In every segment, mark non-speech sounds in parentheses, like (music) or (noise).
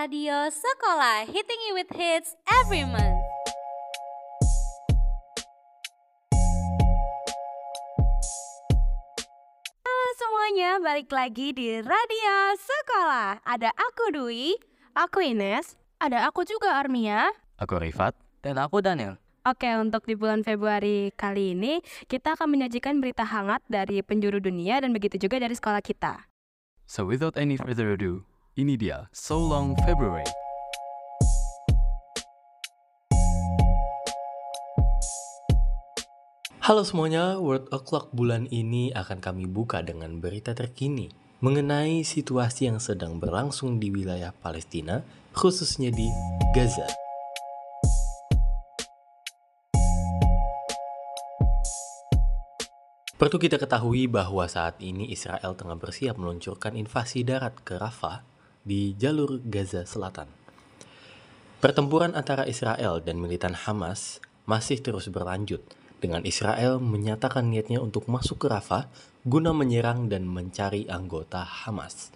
Radio Sekolah Hitting You With Hits Every Month. Halo semuanya, balik lagi di Radio Sekolah. Ada aku Dwi, Aku Ines, ada aku juga Armia. Aku Rifat. Dan aku Daniel. Oke, untuk di bulan Februari kali ini kita akan menyajikan berita hangat dari penjuru dunia dan begitu juga dari sekolah kita. So without any further ado, ini dia So Long February. Halo semuanya, World O'Clock bulan ini akan kami buka dengan berita terkini mengenai situasi yang sedang berlangsung di wilayah Palestina, khususnya di Gaza. Perlu kita ketahui bahwa saat ini Israel tengah bersiap meluncurkan invasi darat ke Rafah di jalur Gaza Selatan. Pertempuran antara Israel dan militan Hamas masih terus berlanjut dengan Israel menyatakan niatnya untuk masuk ke Rafah guna menyerang dan mencari anggota Hamas.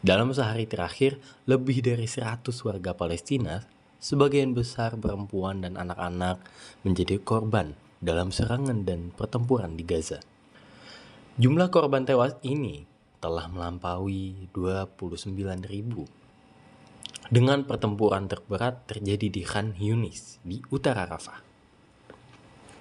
Dalam sehari terakhir, lebih dari 100 warga Palestina, sebagian besar perempuan dan anak-anak menjadi korban dalam serangan dan pertempuran di Gaza. Jumlah korban tewas ini telah melampaui 29.000 dengan pertempuran terberat terjadi di Khan Yunis di utara Rafah.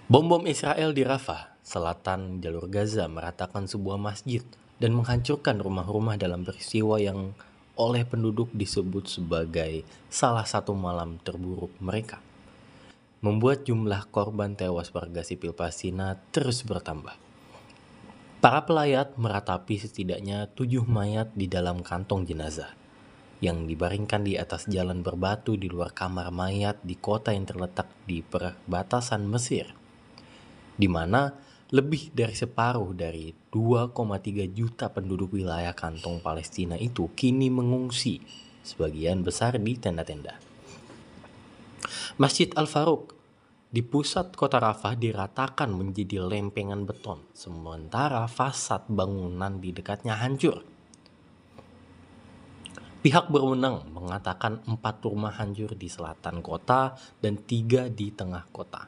Bom-bom Israel di Rafah, selatan jalur Gaza meratakan sebuah masjid dan menghancurkan rumah-rumah dalam peristiwa yang oleh penduduk disebut sebagai salah satu malam terburuk mereka. Membuat jumlah korban tewas warga sipil Palestina terus bertambah. Para pelayat meratapi setidaknya tujuh mayat di dalam kantong jenazah yang dibaringkan di atas jalan berbatu di luar kamar mayat di kota yang terletak di perbatasan Mesir, di mana lebih dari separuh dari 2,3 juta penduduk wilayah kantong Palestina itu kini mengungsi, sebagian besar di tenda-tenda. Masjid Al-Faruq di pusat kota Rafah diratakan menjadi lempengan beton, sementara fasad bangunan di dekatnya hancur. Pihak berwenang mengatakan empat rumah hancur di selatan kota dan tiga di tengah kota.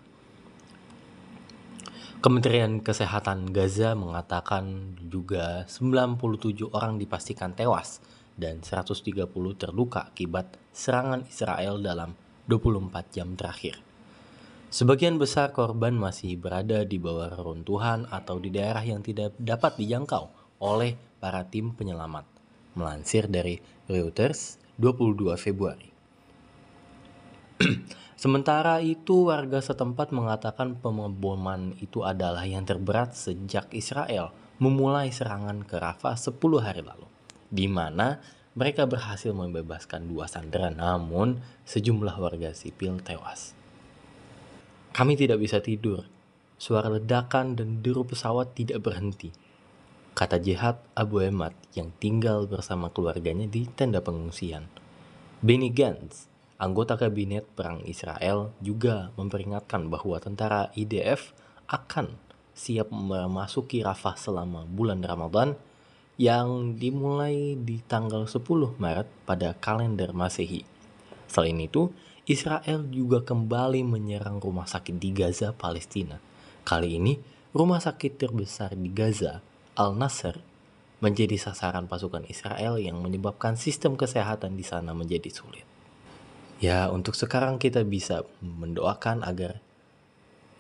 Kementerian Kesehatan Gaza mengatakan juga 97 orang dipastikan tewas dan 130 terluka akibat serangan Israel dalam 24 jam terakhir. Sebagian besar korban masih berada di bawah reruntuhan atau di daerah yang tidak dapat dijangkau oleh para tim penyelamat, melansir dari Reuters 22 Februari. (clears throat) Sementara itu, warga setempat mengatakan pengeboman itu adalah yang terberat sejak Israel memulai serangan ke Rafah 10 hari lalu, di mana mereka berhasil membebaskan dua sandera namun sejumlah warga sipil tewas. Kami tidak bisa tidur. Suara ledakan dan deru pesawat tidak berhenti. Kata Jihad Abu Emad yang tinggal bersama keluarganya di tenda pengungsian. Benny Gantz, anggota kabinet perang Israel, juga memperingatkan bahwa tentara IDF akan siap memasuki Rafah selama bulan Ramadan yang dimulai di tanggal 10 Maret pada kalender Masehi. Selain itu, Israel juga kembali menyerang rumah sakit di Gaza, Palestina. Kali ini, rumah sakit terbesar di Gaza, Al-Nasser, menjadi sasaran pasukan Israel yang menyebabkan sistem kesehatan di sana menjadi sulit. Ya, untuk sekarang kita bisa mendoakan agar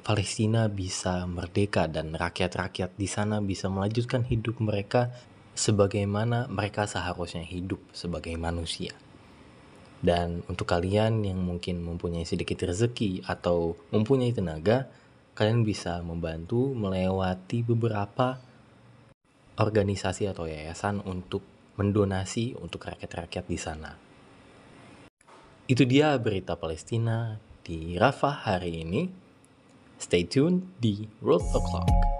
Palestina bisa merdeka dan rakyat-rakyat di sana bisa melanjutkan hidup mereka sebagaimana mereka seharusnya hidup sebagai manusia. Dan untuk kalian yang mungkin mempunyai sedikit rezeki atau mempunyai tenaga, kalian bisa membantu melewati beberapa organisasi atau yayasan untuk mendonasi untuk rakyat-rakyat di sana. Itu dia berita Palestina di Rafah hari ini. Stay tuned di World O'Clock.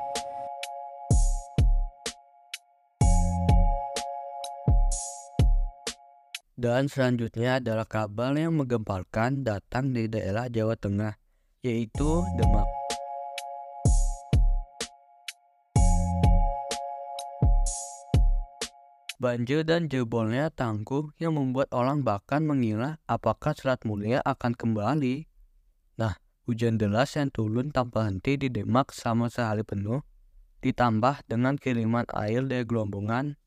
Dan selanjutnya adalah kabar yang menggemparkan datang dari daerah Jawa Tengah, yaitu Demak. banjir dan jebolnya tanggul yang membuat orang bahkan mengira apakah Selat Mulia akan kembali. Nah, hujan deras yang turun tanpa henti di Demak selama sehari penuh, ditambah dengan kiriman air dari gelombongan,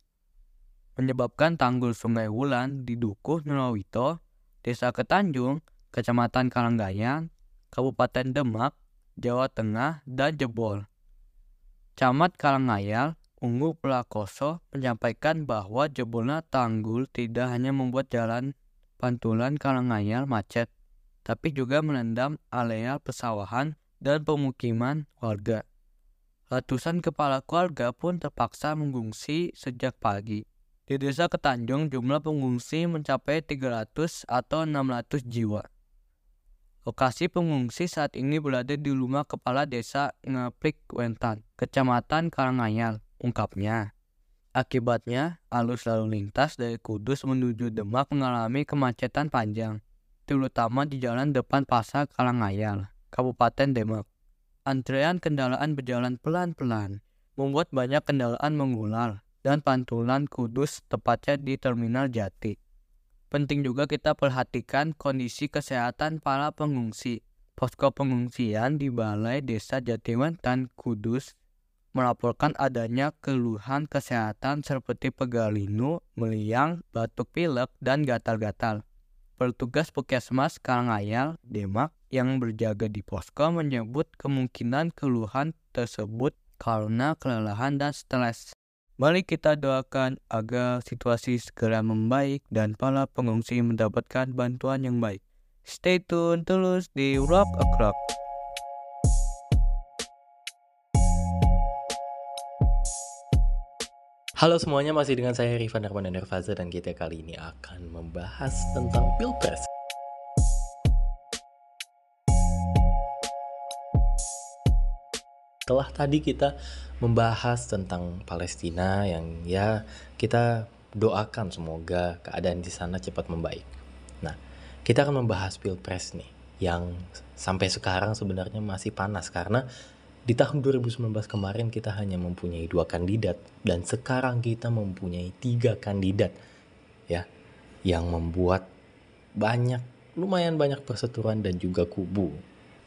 menyebabkan tanggul Sungai Wulan di Dukuh Nulawito, Desa Ketanjung, Kecamatan Karanggayang, Kabupaten Demak, Jawa Tengah, dan jebol. Camat Karangayal, Ungu Pelakoso menyampaikan bahwa jebolnya tanggul tidak hanya membuat jalan pantulan Karangayal macet, tapi juga menendam area pesawahan dan pemukiman warga. Ratusan kepala keluarga pun terpaksa mengungsi sejak pagi. Di desa Ketanjung jumlah pengungsi mencapai 300 atau 600 jiwa. Lokasi pengungsi saat ini berada di rumah kepala desa Ngaplik Wentan, kecamatan Karangayal, ungkapnya. Akibatnya, arus lalu lintas dari Kudus menuju Demak mengalami kemacetan panjang, terutama di jalan depan pasar Karangayal, Kabupaten Demak. Antrean kendaraan berjalan pelan-pelan, membuat banyak kendaraan mengular, dan Pantulan Kudus tepatnya di Terminal Jati. Penting juga kita perhatikan kondisi kesehatan para pengungsi. Posko pengungsian di Balai Desa Jatiwantan Kudus melaporkan adanya keluhan kesehatan seperti pegalinu, meliang, batuk pilek, dan gatal-gatal. Petugas Puskesmas Karangayal, Demak, yang berjaga di posko menyebut kemungkinan keluhan tersebut karena kelelahan dan stres. Mari kita doakan agar situasi segera membaik dan para pengungsi mendapatkan bantuan yang baik. Stay tune terus di Rock O'Clock. Halo semuanya, masih dengan saya Rifan Darman dan dan kita kali ini akan membahas tentang Pilpres. Setelah tadi kita membahas tentang Palestina yang ya kita doakan semoga keadaan di sana cepat membaik. Nah, kita akan membahas Pilpres nih yang sampai sekarang sebenarnya masih panas karena di tahun 2019 kemarin kita hanya mempunyai dua kandidat dan sekarang kita mempunyai tiga kandidat ya yang membuat banyak lumayan banyak perseteruan dan juga kubu.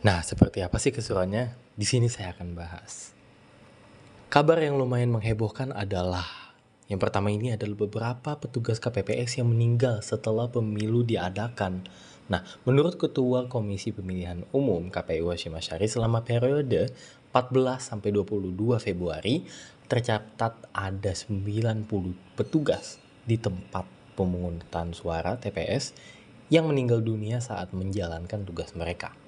Nah, seperti apa sih keseruannya? Di sini saya akan bahas. Kabar yang lumayan menghebohkan adalah yang pertama ini adalah beberapa petugas KPPS yang meninggal setelah pemilu diadakan. Nah, menurut Ketua Komisi Pemilihan Umum KPU Hashim Asyari selama periode 14 sampai 22 Februari tercatat ada 90 petugas di tempat pemungutan suara TPS yang meninggal dunia saat menjalankan tugas mereka.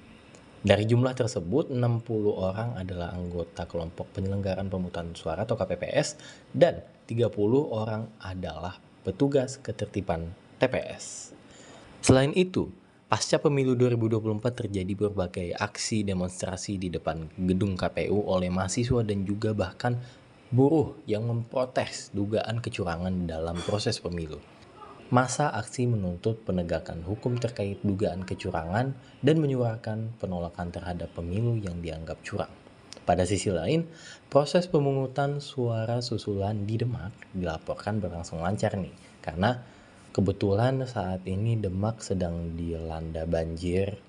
Dari jumlah tersebut, 60 orang adalah anggota kelompok penyelenggaraan pemungutan suara atau KPPS dan 30 orang adalah petugas ketertiban TPS. Selain itu, Pasca pemilu 2024 terjadi berbagai aksi demonstrasi di depan gedung KPU oleh mahasiswa dan juga bahkan buruh yang memprotes dugaan kecurangan dalam proses pemilu. Masa aksi menuntut penegakan hukum terkait dugaan kecurangan dan menyuarakan penolakan terhadap pemilu yang dianggap curang. Pada sisi lain, proses pemungutan suara susulan di Demak dilaporkan berlangsung lancar nih, karena Kebetulan saat ini Demak sedang dilanda banjir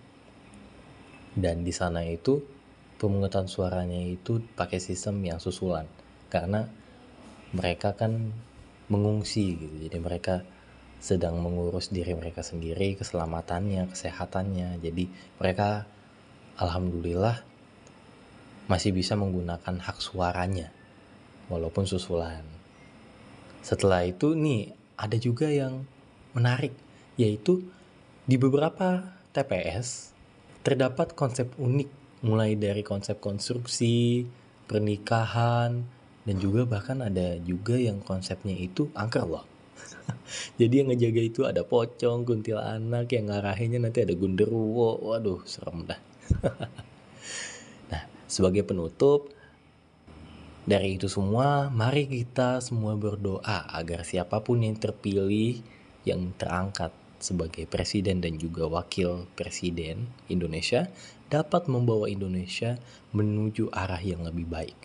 dan di sana itu pemungutan suaranya itu pakai sistem yang susulan karena mereka kan mengungsi gitu jadi mereka sedang mengurus diri mereka sendiri keselamatannya kesehatannya jadi mereka alhamdulillah masih bisa menggunakan hak suaranya walaupun susulan setelah itu nih ada juga yang menarik, yaitu di beberapa TPS terdapat konsep unik, mulai dari konsep konstruksi, pernikahan, dan juga bahkan ada juga yang konsepnya itu angker loh. (laughs) Jadi yang ngejaga itu ada pocong, kuntilanak, yang ngarahinnya nanti ada gunderuwo. Waduh, serem dah. (laughs) nah, sebagai penutup, dari itu semua, mari kita semua berdoa agar siapa pun yang terpilih yang terangkat sebagai presiden dan juga wakil presiden Indonesia dapat membawa Indonesia menuju arah yang lebih baik,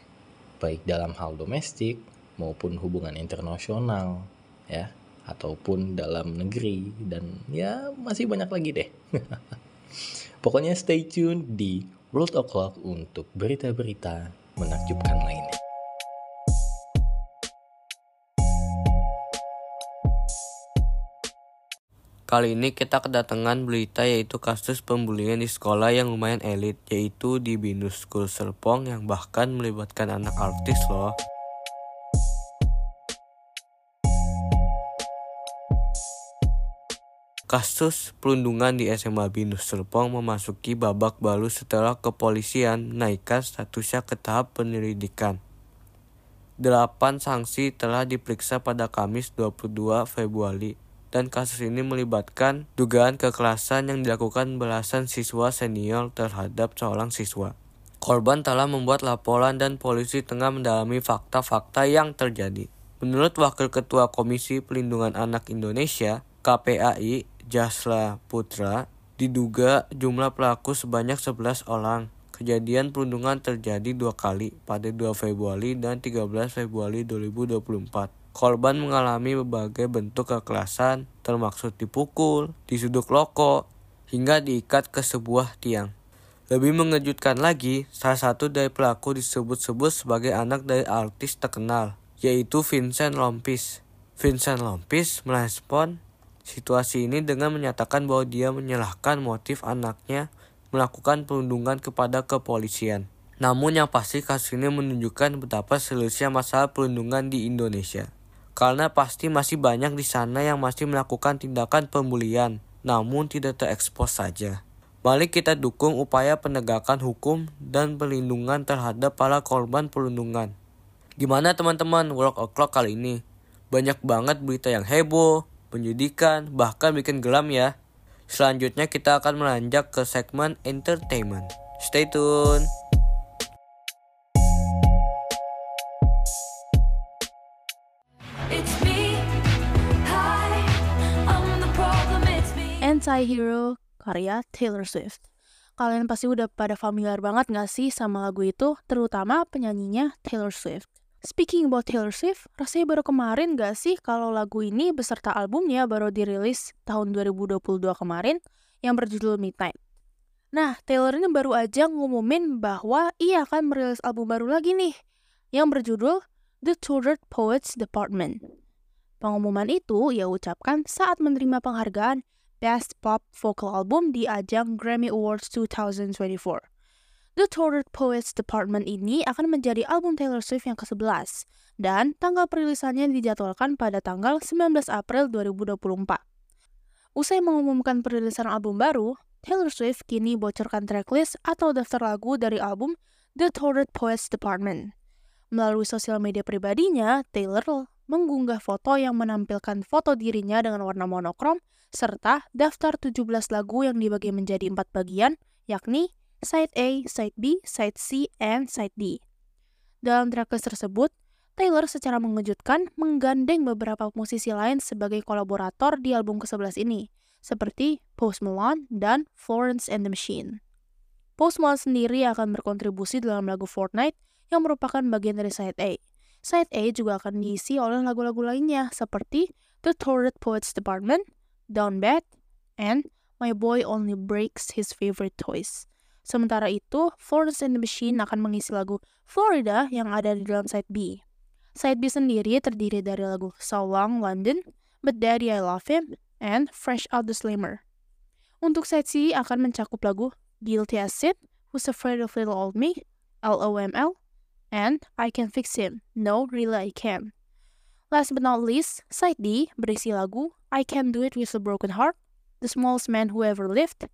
baik dalam hal domestik maupun hubungan internasional, ya ataupun dalam negeri dan ya masih banyak lagi deh. (laughs) Pokoknya stay tune di World O'Clock untuk berita-berita menakjubkan lainnya. Kali ini kita kedatangan berita yaitu kasus pembulian di sekolah yang lumayan elit yaitu di Binus School Serpong yang bahkan melibatkan anak artis loh. Kasus perundungan di SMA Binus Serpong memasuki babak baru setelah kepolisian menaikkan statusnya ke tahap penyelidikan. Delapan sanksi telah diperiksa pada Kamis 22 Februari dan kasus ini melibatkan dugaan kekerasan yang dilakukan belasan siswa senior terhadap seorang siswa. Korban telah membuat laporan dan polisi tengah mendalami fakta-fakta yang terjadi. Menurut Wakil Ketua Komisi Pelindungan Anak Indonesia, KPAI, Jasla Putra, diduga jumlah pelaku sebanyak 11 orang. Kejadian perundungan terjadi dua kali pada 2 Februari dan 13 Februari 2024. Korban mengalami berbagai bentuk kekerasan, termaksud dipukul, disuduk loko, hingga diikat ke sebuah tiang. Lebih mengejutkan lagi, salah satu dari pelaku disebut-sebut sebagai anak dari artis terkenal, yaitu Vincent Lompis. Vincent Lompis merespon situasi ini dengan menyatakan bahwa dia menyalahkan motif anaknya melakukan perundungan kepada kepolisian. Namun yang pasti kasus ini menunjukkan betapa seriusnya masalah perundungan di Indonesia karena pasti masih banyak di sana yang masih melakukan tindakan pembulian, namun tidak terekspos saja. Mari kita dukung upaya penegakan hukum dan perlindungan terhadap para korban perundungan. Gimana teman-teman work o'clock kali ini? Banyak banget berita yang heboh, penyidikan, bahkan bikin gelam ya. Selanjutnya kita akan melanjak ke segmen entertainment. Stay tune. Anti-Hero karya Taylor Swift. Kalian pasti udah pada familiar banget gak sih sama lagu itu, terutama penyanyinya Taylor Swift. Speaking about Taylor Swift, rasanya baru kemarin gak sih kalau lagu ini beserta albumnya baru dirilis tahun 2022 kemarin yang berjudul Midnight. Nah, Taylor ini baru aja ngumumin bahwa ia akan merilis album baru lagi nih, yang berjudul The Toured Poets Department. Pengumuman itu ia ucapkan saat menerima penghargaan Best Pop Vocal Album di ajang Grammy Awards 2024. The Toured Poets Department ini akan menjadi album Taylor Swift yang ke-11 dan tanggal perilisannya dijadwalkan pada tanggal 19 April 2024. Usai mengumumkan perilisan album baru, Taylor Swift kini bocorkan tracklist atau daftar lagu dari album The Toured Poets Department. Melalui sosial media pribadinya, Taylor mengunggah foto yang menampilkan foto dirinya dengan warna monokrom serta daftar 17 lagu yang dibagi menjadi empat bagian, yakni Side A, Side B, Side C, and Side D. Dalam tracklist tersebut, Taylor secara mengejutkan menggandeng beberapa musisi lain sebagai kolaborator di album ke-11 ini, seperti Post Malone dan Florence and the Machine. Post Malone sendiri akan berkontribusi dalam lagu Fortnite yang merupakan bagian dari Side A. Side A juga akan diisi oleh lagu-lagu lainnya seperti The Toured Poets Department, Down Bad, and My Boy Only Breaks His Favorite Toys. Sementara itu, Florence and the Machine akan mengisi lagu Florida yang ada di dalam side B. Side B sendiri terdiri dari lagu So Long London, But Daddy I Love Him, and Fresh Out the Slammer. Untuk side C akan mencakup lagu Guilty as Sin, Who's Afraid of Little Old Me, LOML, and I Can Fix Him, No Really I Can. Last but not least, side D berisi lagu I Can Do It With a Broken Heart, The Smallest Man Who Ever Lived,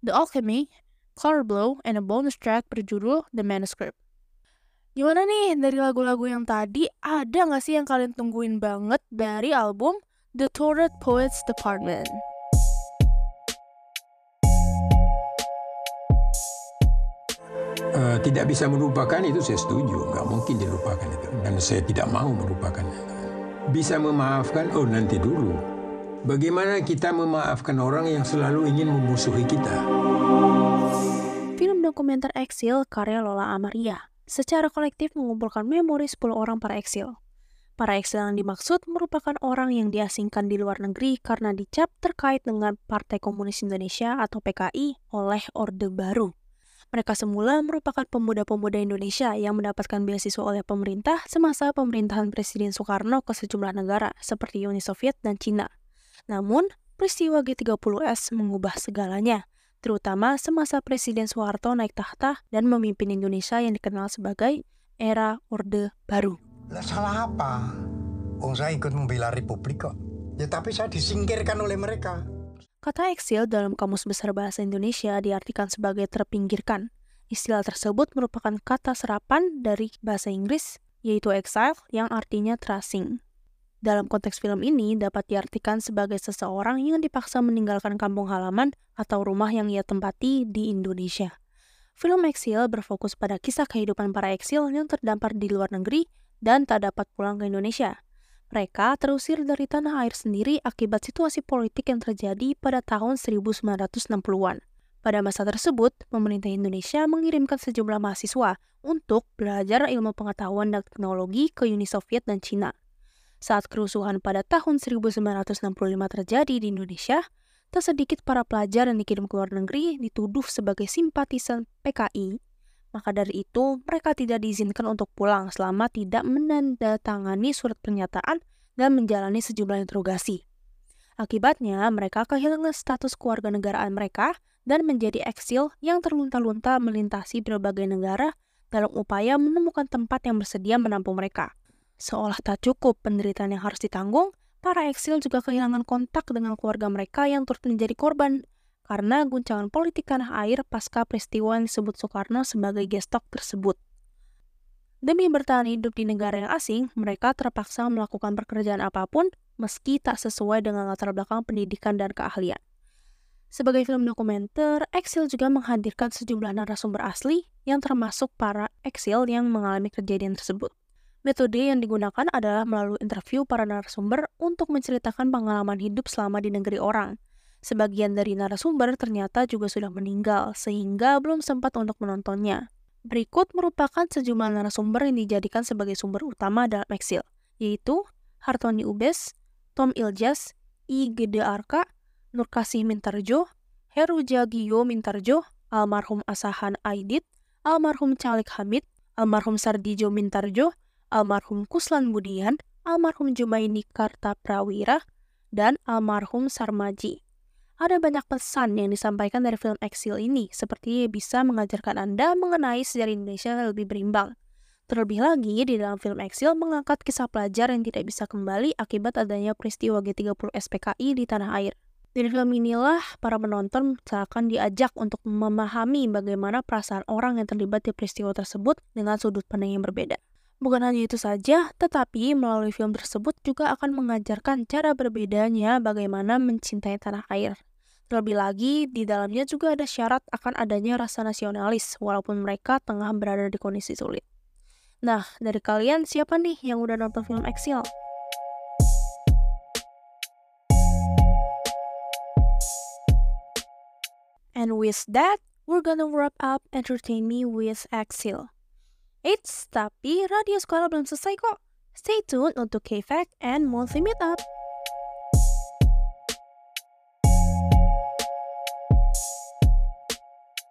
The Alchemy, Color Blow, and a bonus track berjudul The Manuscript. Gimana nih dari lagu-lagu yang tadi, ada nggak sih yang kalian tungguin banget dari album The Toured Poets Department? Uh, tidak bisa melupakan itu saya setuju, nggak mungkin dilupakan itu, dan saya tidak mau melupakannya. Bisa memaafkan, oh nanti dulu. Bagaimana kita memaafkan orang yang selalu ingin memusuhi kita? Dokumenter Exil karya Lola Amaria secara kolektif mengumpulkan memori 10 orang para eksil. Para eksil yang dimaksud merupakan orang yang diasingkan di luar negeri karena dicap terkait dengan Partai Komunis Indonesia atau PKI oleh Orde Baru. Mereka semula merupakan pemuda-pemuda Indonesia yang mendapatkan beasiswa oleh pemerintah semasa pemerintahan Presiden Soekarno ke sejumlah negara seperti Uni Soviet dan Cina. Namun, peristiwa G30S mengubah segalanya, terutama semasa Presiden Soeharto naik tahta dan memimpin Indonesia yang dikenal sebagai era Orde Baru. Lah salah apa? Oh saya ikut membela Republik kok. Ya tapi saya disingkirkan oleh mereka. Kata eksil dalam Kamus Besar Bahasa Indonesia diartikan sebagai terpinggirkan. Istilah tersebut merupakan kata serapan dari bahasa Inggris, yaitu exile yang artinya terasing. Dalam konteks film ini dapat diartikan sebagai seseorang yang dipaksa meninggalkan kampung halaman atau rumah yang ia tempati di Indonesia. Film Exile berfokus pada kisah kehidupan para eksil yang terdampar di luar negeri dan tak dapat pulang ke Indonesia. Mereka terusir dari tanah air sendiri akibat situasi politik yang terjadi pada tahun 1960-an. Pada masa tersebut, pemerintah Indonesia mengirimkan sejumlah mahasiswa untuk belajar ilmu pengetahuan dan teknologi ke Uni Soviet dan Cina. Saat kerusuhan pada tahun 1965 terjadi di Indonesia, tak sedikit para pelajar yang dikirim ke luar negeri dituduh sebagai simpatisan PKI maka dari itu, mereka tidak diizinkan untuk pulang selama tidak menandatangani surat pernyataan dan menjalani sejumlah interogasi. Akibatnya, mereka kehilangan status keluarga negaraan mereka dan menjadi eksil yang terlunta-lunta melintasi berbagai negara dalam upaya menemukan tempat yang bersedia menampung mereka. Seolah tak cukup penderitaan yang harus ditanggung, para eksil juga kehilangan kontak dengan keluarga mereka yang turut menjadi korban karena guncangan politik tanah air pasca peristiwa yang disebut Soekarno sebagai gestok tersebut. Demi bertahan hidup di negara yang asing, mereka terpaksa melakukan pekerjaan apa pun meski tak sesuai dengan latar belakang pendidikan dan keahlian. Sebagai film dokumenter, Exil juga menghadirkan sejumlah narasumber asli yang termasuk para eksil yang mengalami kejadian tersebut. Metode yang digunakan adalah melalui interview para narasumber untuk menceritakan pengalaman hidup selama di negeri orang – Sebagian dari narasumber ternyata juga sudah meninggal, sehingga belum sempat untuk menontonnya. Berikut merupakan sejumlah narasumber yang dijadikan sebagai sumber utama dalam eksil, yaitu Hartoni Ubes, Tom Iljas, I. Gede Arka, Nurkasih Mintarjo, Heru Jagio Mintarjo, almarhum Asahan Aidit, almarhum Calik Hamid, almarhum Sardijo Mintarjo, almarhum Kuslan Budian, almarhum Jumaini Karta Prawira, dan almarhum Sarmaji. Ada banyak pesan yang disampaikan dari film Exil ini, seperti bisa mengajarkan Anda mengenai sejarah Indonesia yang lebih berimbang. Terlebih lagi, di dalam film Exil mengangkat kisah pelajar yang tidak bisa kembali akibat adanya peristiwa G30 SPKI di tanah air. Di film inilah para penonton seakan diajak untuk memahami bagaimana perasaan orang yang terlibat di peristiwa tersebut dengan sudut pandang yang berbeda. Bukan hanya itu saja, tetapi melalui film tersebut juga akan mengajarkan cara berbedanya bagaimana mencintai tanah air. Terlebih lagi, di dalamnya juga ada syarat akan adanya rasa nasionalis, walaupun mereka tengah berada di kondisi sulit. Nah, dari kalian siapa nih yang udah nonton film Exile? And with that, we're gonna wrap up Entertain Me with Exile. Eits, tapi radio sekolah belum selesai kok. Stay tuned untuk K-Fact and Monthly Meetup.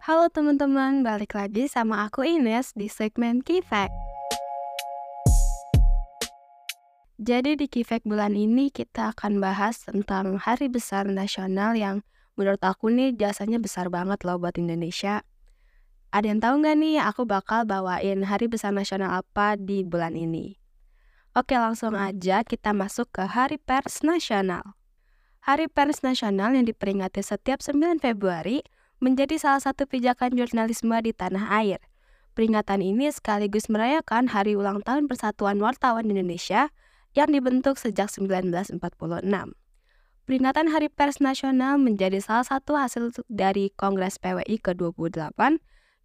Halo teman-teman, balik lagi sama aku Ines di segmen Key Fact. Jadi di Key Fact bulan ini kita akan bahas tentang hari besar nasional yang menurut aku nih jasanya besar banget loh buat Indonesia. Ada yang tahu nggak nih aku bakal bawain hari besar nasional apa di bulan ini? Oke langsung aja kita masuk ke Hari Pers Nasional. Hari Pers Nasional yang diperingati setiap 9 Februari menjadi salah satu pijakan jurnalisme di tanah air. Peringatan ini sekaligus merayakan hari ulang tahun Persatuan Wartawan Indonesia yang dibentuk sejak 1946. Peringatan Hari Pers Nasional menjadi salah satu hasil dari Kongres PWI ke-28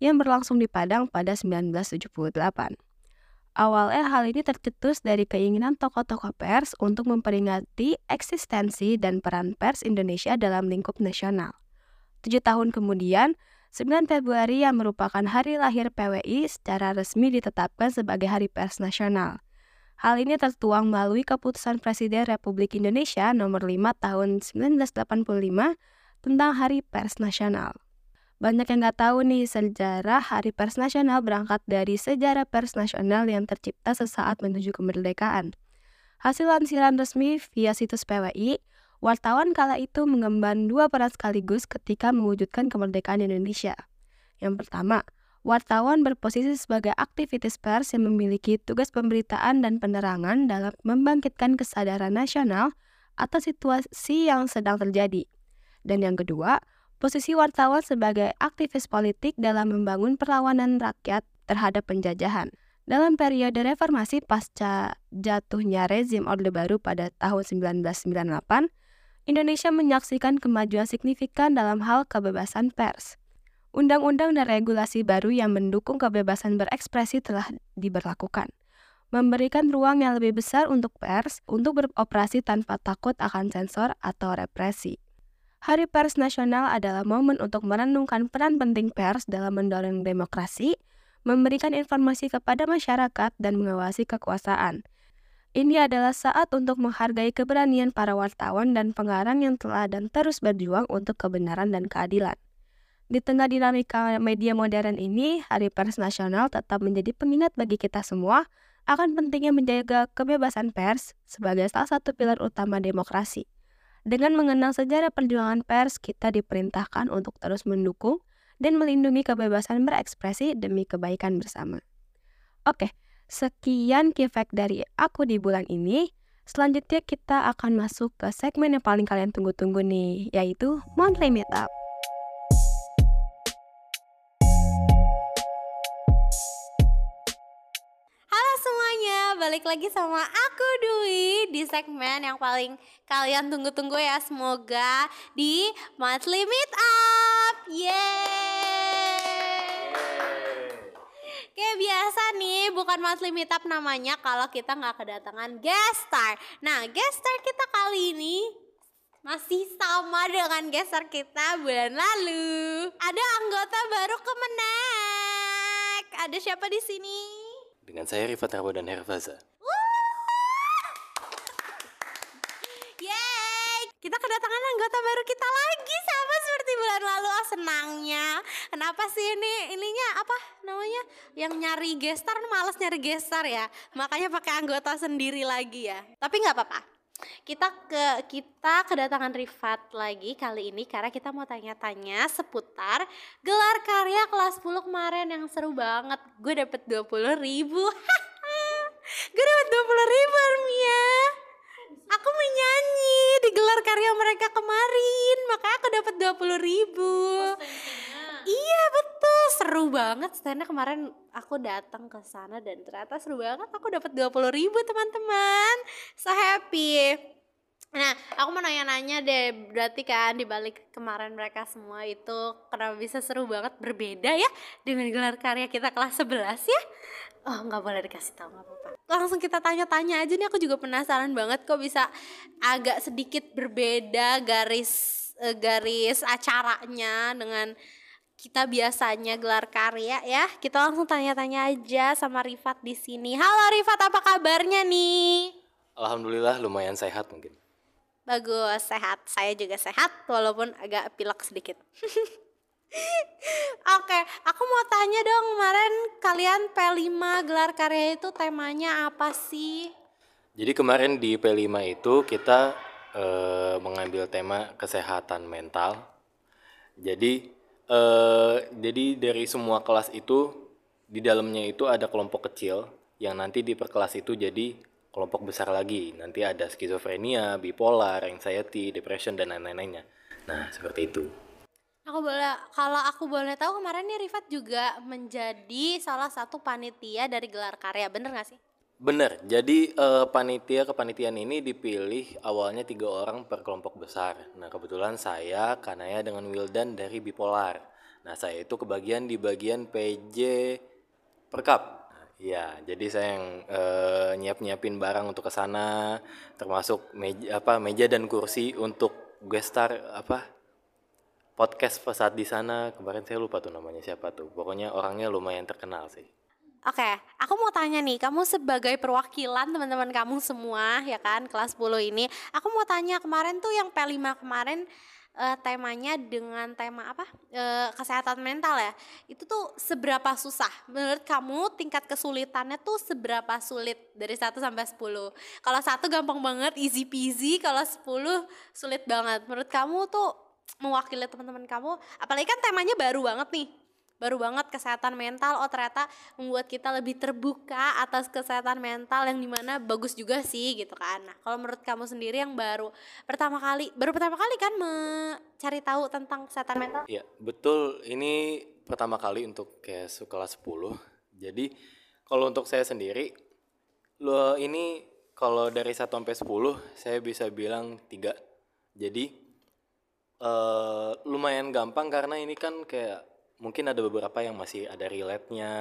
yang berlangsung di Padang pada 1978. Awalnya hal ini tercetus dari keinginan tokoh-tokoh pers untuk memperingati eksistensi dan peran pers Indonesia dalam lingkup nasional. Tujuh tahun kemudian, 9 Februari yang merupakan hari lahir PWI secara resmi ditetapkan sebagai Hari Pers Nasional. Hal ini tertuang melalui keputusan Presiden Republik Indonesia nomor 5 tahun 1985 tentang Hari Pers Nasional. Banyak yang nggak tahu nih sejarah Hari Pers Nasional berangkat dari sejarah pers nasional yang tercipta sesaat menuju kemerdekaan. Hasil lansiran resmi via situs PWI, wartawan kala itu mengemban dua peran sekaligus ketika mewujudkan kemerdekaan Indonesia. Yang pertama, wartawan berposisi sebagai aktivitas pers yang memiliki tugas pemberitaan dan penerangan dalam membangkitkan kesadaran nasional atas situasi yang sedang terjadi. Dan yang kedua, posisi wartawan sebagai aktivis politik dalam membangun perlawanan rakyat terhadap penjajahan. Dalam periode reformasi pasca jatuhnya rezim Orde Baru pada tahun 1998, Indonesia menyaksikan kemajuan signifikan dalam hal kebebasan pers. Undang-undang dan regulasi baru yang mendukung kebebasan berekspresi telah diberlakukan, memberikan ruang yang lebih besar untuk pers untuk beroperasi tanpa takut akan sensor atau represi. Hari Pers Nasional adalah momen untuk merenungkan peran penting pers dalam mendorong demokrasi, memberikan informasi kepada masyarakat, dan mengawasi kekuasaan. Ini adalah saat untuk menghargai keberanian para wartawan dan pengarang yang telah dan terus berjuang untuk kebenaran dan keadilan. Di tengah dinamika media modern ini, Hari Pers Nasional tetap menjadi pengingat bagi kita semua akan pentingnya menjaga kebebasan pers sebagai salah satu pilar utama demokrasi. Dengan mengenal sejarah perjuangan pers, kita diperintahkan untuk terus mendukung dan melindungi kebebasan berekspresi demi kebaikan bersama. Oke, sekian key fact dari aku di bulan ini. Selanjutnya kita akan masuk ke segmen yang paling kalian tunggu-tunggu nih, yaitu Monthly Meetup. Balik lagi sama aku Dwi di segmen yang paling kalian tunggu-tunggu ya semoga di monthly meet up. Yeay. Kayak biasa nih, bukan monthly meet up namanya kalau kita nggak kedatangan guest star. Nah, guest star kita kali ini masih sama dengan guest star kita bulan lalu. Ada anggota baru Kemenek. Ada siapa di sini? Dengan saya Rifat Rabo dan Herfaza. Yeay, kita kedatangan anggota baru kita lagi sama seperti bulan lalu. Oh senangnya. Kenapa sih ini ininya apa namanya? Yang nyari gestar males nyari gestar ya. Makanya pakai anggota sendiri lagi ya. Tapi nggak apa-apa kita ke kita kedatangan Rifat lagi kali ini karena kita mau tanya-tanya seputar gelar karya kelas 10 kemarin yang seru banget. Gue dapet 20 ribu. (laughs) Gue dapet 20 ribu Armia. Aku menyanyi di gelar karya mereka kemarin, makanya aku dapat 20 ribu. Iya betul, seru banget. Standnya kemarin aku datang ke sana dan ternyata seru banget. Aku dapat 20 ribu teman-teman. So happy. Nah, aku mau nanya-nanya deh, berarti kan dibalik kemarin mereka semua itu kenapa bisa seru banget berbeda ya dengan gelar karya kita kelas 11 ya? Oh, nggak boleh dikasih tahu nggak apa-apa. Langsung kita tanya-tanya aja nih, aku juga penasaran banget kok bisa agak sedikit berbeda garis eh, garis acaranya dengan kita biasanya gelar karya ya. Kita langsung tanya-tanya aja sama Rifat di sini. Halo Rifat, apa kabarnya nih? Alhamdulillah lumayan sehat mungkin. Bagus, sehat. Saya juga sehat walaupun agak pilek sedikit. (laughs) Oke, aku mau tanya dong kemarin kalian P5 gelar karya itu temanya apa sih? Jadi kemarin di P5 itu kita eh, mengambil tema kesehatan mental. Jadi eh, jadi dari semua kelas itu di dalamnya itu ada kelompok kecil yang nanti di per kelas itu jadi kelompok besar lagi. Nanti ada skizofrenia, bipolar, anxiety, depression dan lain-lainnya. Nah, seperti itu. Aku boleh kalau aku boleh tahu kemarin nih Rifat juga menjadi salah satu panitia dari gelar karya, bener gak sih? Bener, jadi uh, panitia kepanitiaan ini dipilih awalnya tiga orang per kelompok besar. Nah kebetulan saya, Kanaya dengan Wildan dari Bipolar. Nah saya itu kebagian di bagian PJ Perkap. Iya, jadi saya yang uh, nyiap-nyiapin barang untuk ke sana, termasuk meja apa meja dan kursi untuk gestar apa podcast saat di sana. Kemarin saya lupa tuh namanya siapa tuh. Pokoknya orangnya lumayan terkenal sih. Oke, aku mau tanya nih, kamu sebagai perwakilan teman-teman kamu semua ya kan kelas 10 ini, aku mau tanya kemarin tuh yang P5 kemarin eh, temanya dengan tema apa? Eh, kesehatan mental ya. Itu tuh seberapa susah? Menurut kamu tingkat kesulitannya tuh seberapa sulit dari 1 sampai 10? Kalau satu gampang banget, easy peasy, kalau 10 sulit banget. Menurut kamu tuh mewakili teman-teman kamu, apalagi kan temanya baru banget nih baru banget kesehatan mental oh ternyata membuat kita lebih terbuka atas kesehatan mental yang di mana bagus juga sih gitu kan nah kalau menurut kamu sendiri yang baru pertama kali baru pertama kali kan mencari tahu tentang kesehatan mental Iya, betul. Ini pertama kali untuk kayak kelas 10. Jadi kalau untuk saya sendiri, lo ini kalau dari 1 sampai 10 saya bisa bilang 3. Jadi eh lumayan gampang karena ini kan kayak mungkin ada beberapa yang masih ada relate-nya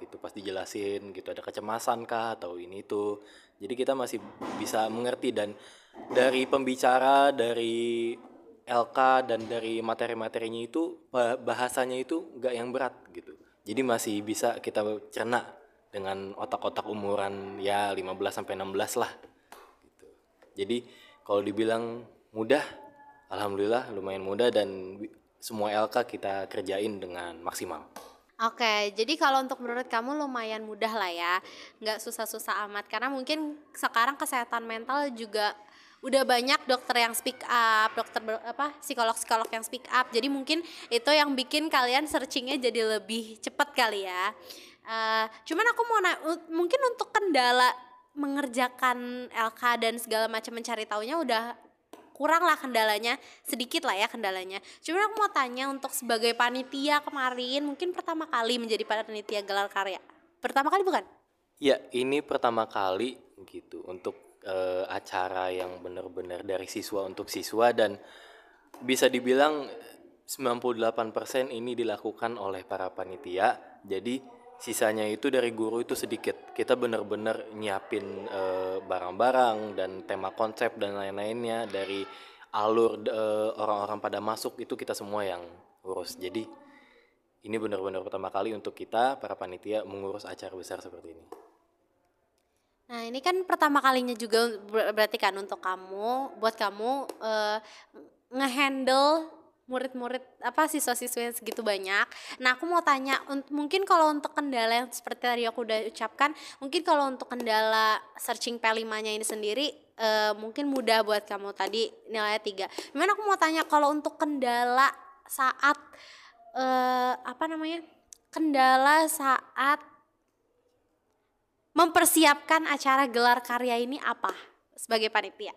gitu pas dijelasin gitu ada kecemasan kah atau ini itu. Jadi kita masih bisa mengerti dan dari pembicara dari LK dan dari materi-materinya itu ba- bahasanya itu nggak yang berat gitu. Jadi masih bisa kita cerna dengan otak-otak umuran ya 15 sampai 16 lah gitu. Jadi kalau dibilang mudah, alhamdulillah lumayan mudah dan semua LK kita kerjain dengan maksimal. Oke, jadi kalau untuk menurut kamu lumayan mudah lah ya, nggak susah-susah amat karena mungkin sekarang kesehatan mental juga udah banyak dokter yang speak up, dokter ber- apa psikolog-psikolog yang speak up. Jadi mungkin itu yang bikin kalian searchingnya jadi lebih cepat kali ya. Eh, cuman aku mau na- mungkin untuk kendala mengerjakan LK dan segala macam mencari taunya udah kurang lah kendalanya sedikit lah ya kendalanya. Cuma aku mau tanya untuk sebagai panitia kemarin mungkin pertama kali menjadi panitia gelar karya. Pertama kali bukan? Ya, ini pertama kali gitu untuk eh, acara yang benar-benar dari siswa untuk siswa dan bisa dibilang 98% ini dilakukan oleh para panitia. Jadi sisanya itu dari guru itu sedikit. Kita benar-benar nyiapin eh, barang-barang dan tema konsep dan lain-lainnya dari alur eh, orang-orang pada masuk itu kita semua yang urus. Jadi ini benar-benar pertama kali untuk kita para panitia mengurus acara besar seperti ini. Nah ini kan pertama kalinya juga ber- berarti kan untuk kamu, buat kamu eh, ngehandle murid-murid apa siswa-siswa yang segitu banyak. Nah aku mau tanya, un- mungkin kalau untuk kendala yang seperti tadi aku udah ucapkan, mungkin kalau untuk kendala searching P5-nya ini sendiri eh, mungkin mudah buat kamu tadi nilainya tiga. Gimana aku mau tanya kalau untuk kendala saat eh, apa namanya? Kendala saat mempersiapkan acara gelar karya ini apa sebagai panitia?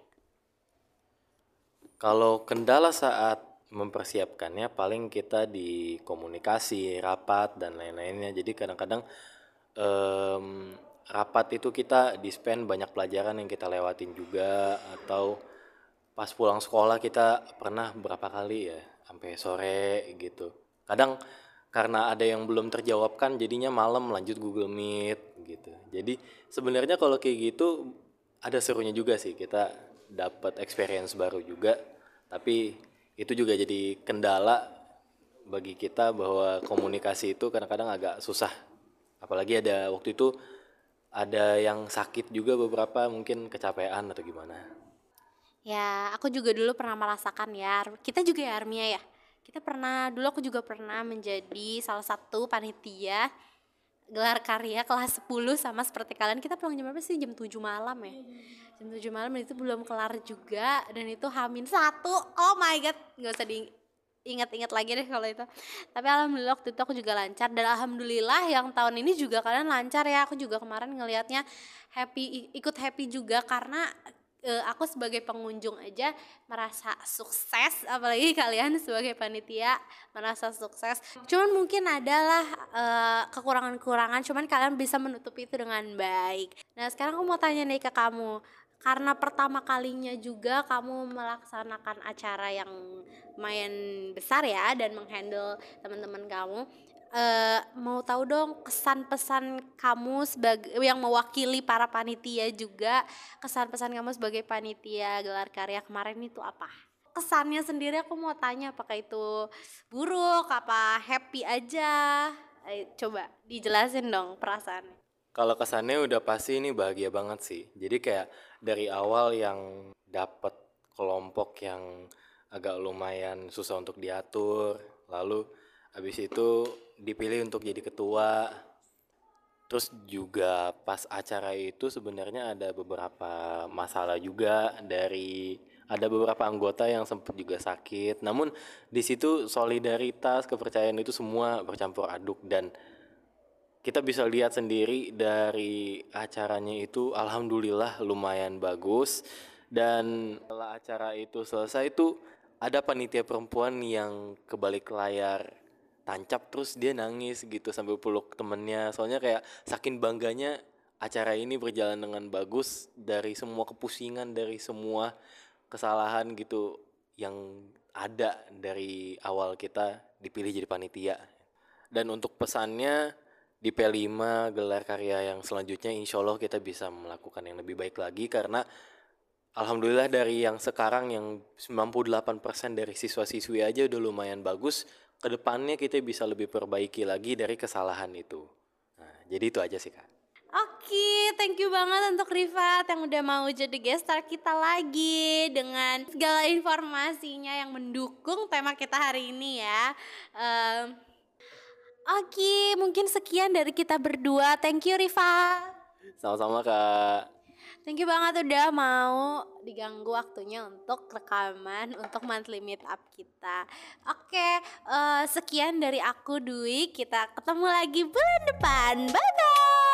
Kalau kendala saat mempersiapkannya paling kita di komunikasi, rapat dan lain-lainnya. Jadi kadang-kadang em, rapat itu kita di spend banyak pelajaran yang kita lewatin juga atau pas pulang sekolah kita pernah berapa kali ya sampai sore gitu. Kadang karena ada yang belum terjawabkan jadinya malam lanjut Google Meet gitu. Jadi sebenarnya kalau kayak gitu ada serunya juga sih kita dapat experience baru juga. Tapi itu juga jadi kendala bagi kita bahwa komunikasi itu kadang-kadang agak susah. Apalagi ada waktu itu ada yang sakit juga beberapa mungkin kecapean atau gimana. Ya, aku juga dulu pernah merasakan ya. Kita juga ya Armia ya. Kita pernah dulu aku juga pernah menjadi salah satu panitia gelar karya kelas 10 sama seperti kalian. Kita pulang jam berapa sih? Jam 7 malam ya. Jam 7 malam dan itu belum kelar juga dan itu hamin satu. Oh my god, nggak usah diingat-ingat lagi deh kalau itu. Tapi alhamdulillah waktu itu aku juga lancar dan alhamdulillah yang tahun ini juga kalian lancar ya. Aku juga kemarin ngelihatnya happy ikut happy juga karena eh, aku sebagai pengunjung aja merasa sukses apalagi (laughs) kalian sebagai panitia merasa sukses. Cuman mungkin adalah eh, kekurangan-kekurangan cuman kalian bisa menutupi itu dengan baik. Nah sekarang aku mau tanya nih ke kamu karena pertama kalinya juga kamu melaksanakan acara yang lumayan besar ya dan menghandle teman-teman kamu eh, mau tahu dong kesan pesan kamu sebagai yang mewakili para panitia juga kesan pesan kamu sebagai panitia gelar karya kemarin itu apa kesannya sendiri aku mau tanya apakah itu buruk apa happy aja Eh, coba dijelasin dong perasaannya. Kalau kesannya udah pasti ini bahagia banget sih. Jadi kayak dari awal yang dapat kelompok yang agak lumayan susah untuk diatur, lalu habis itu dipilih untuk jadi ketua. Terus juga pas acara itu sebenarnya ada beberapa masalah juga dari ada beberapa anggota yang sempat juga sakit. Namun di situ solidaritas, kepercayaan itu semua bercampur aduk dan kita bisa lihat sendiri dari acaranya itu alhamdulillah lumayan bagus dan setelah acara itu selesai itu ada panitia perempuan yang kebalik layar tancap terus dia nangis gitu sambil peluk temennya. Soalnya kayak saking bangganya acara ini berjalan dengan bagus dari semua kepusingan dari semua kesalahan gitu yang ada dari awal kita dipilih jadi panitia. Dan untuk pesannya di P5 gelar karya yang selanjutnya insya Allah kita bisa melakukan yang lebih baik lagi. Karena Alhamdulillah dari yang sekarang yang 98% dari siswa-siswi aja udah lumayan bagus ke depannya kita bisa lebih perbaiki lagi dari kesalahan itu nah jadi itu aja sih kak Oke, thank you banget untuk Rifat yang udah mau jadi guest star kita lagi dengan segala informasinya yang mendukung tema kita hari ini ya. Um, Oke, mungkin sekian dari kita berdua. Thank you Rifa. sama-sama kak Thank you banget udah mau diganggu waktunya untuk rekaman untuk monthly meet up kita. Oke, eh, sekian dari aku Dwi. Kita ketemu lagi bulan depan. Bye.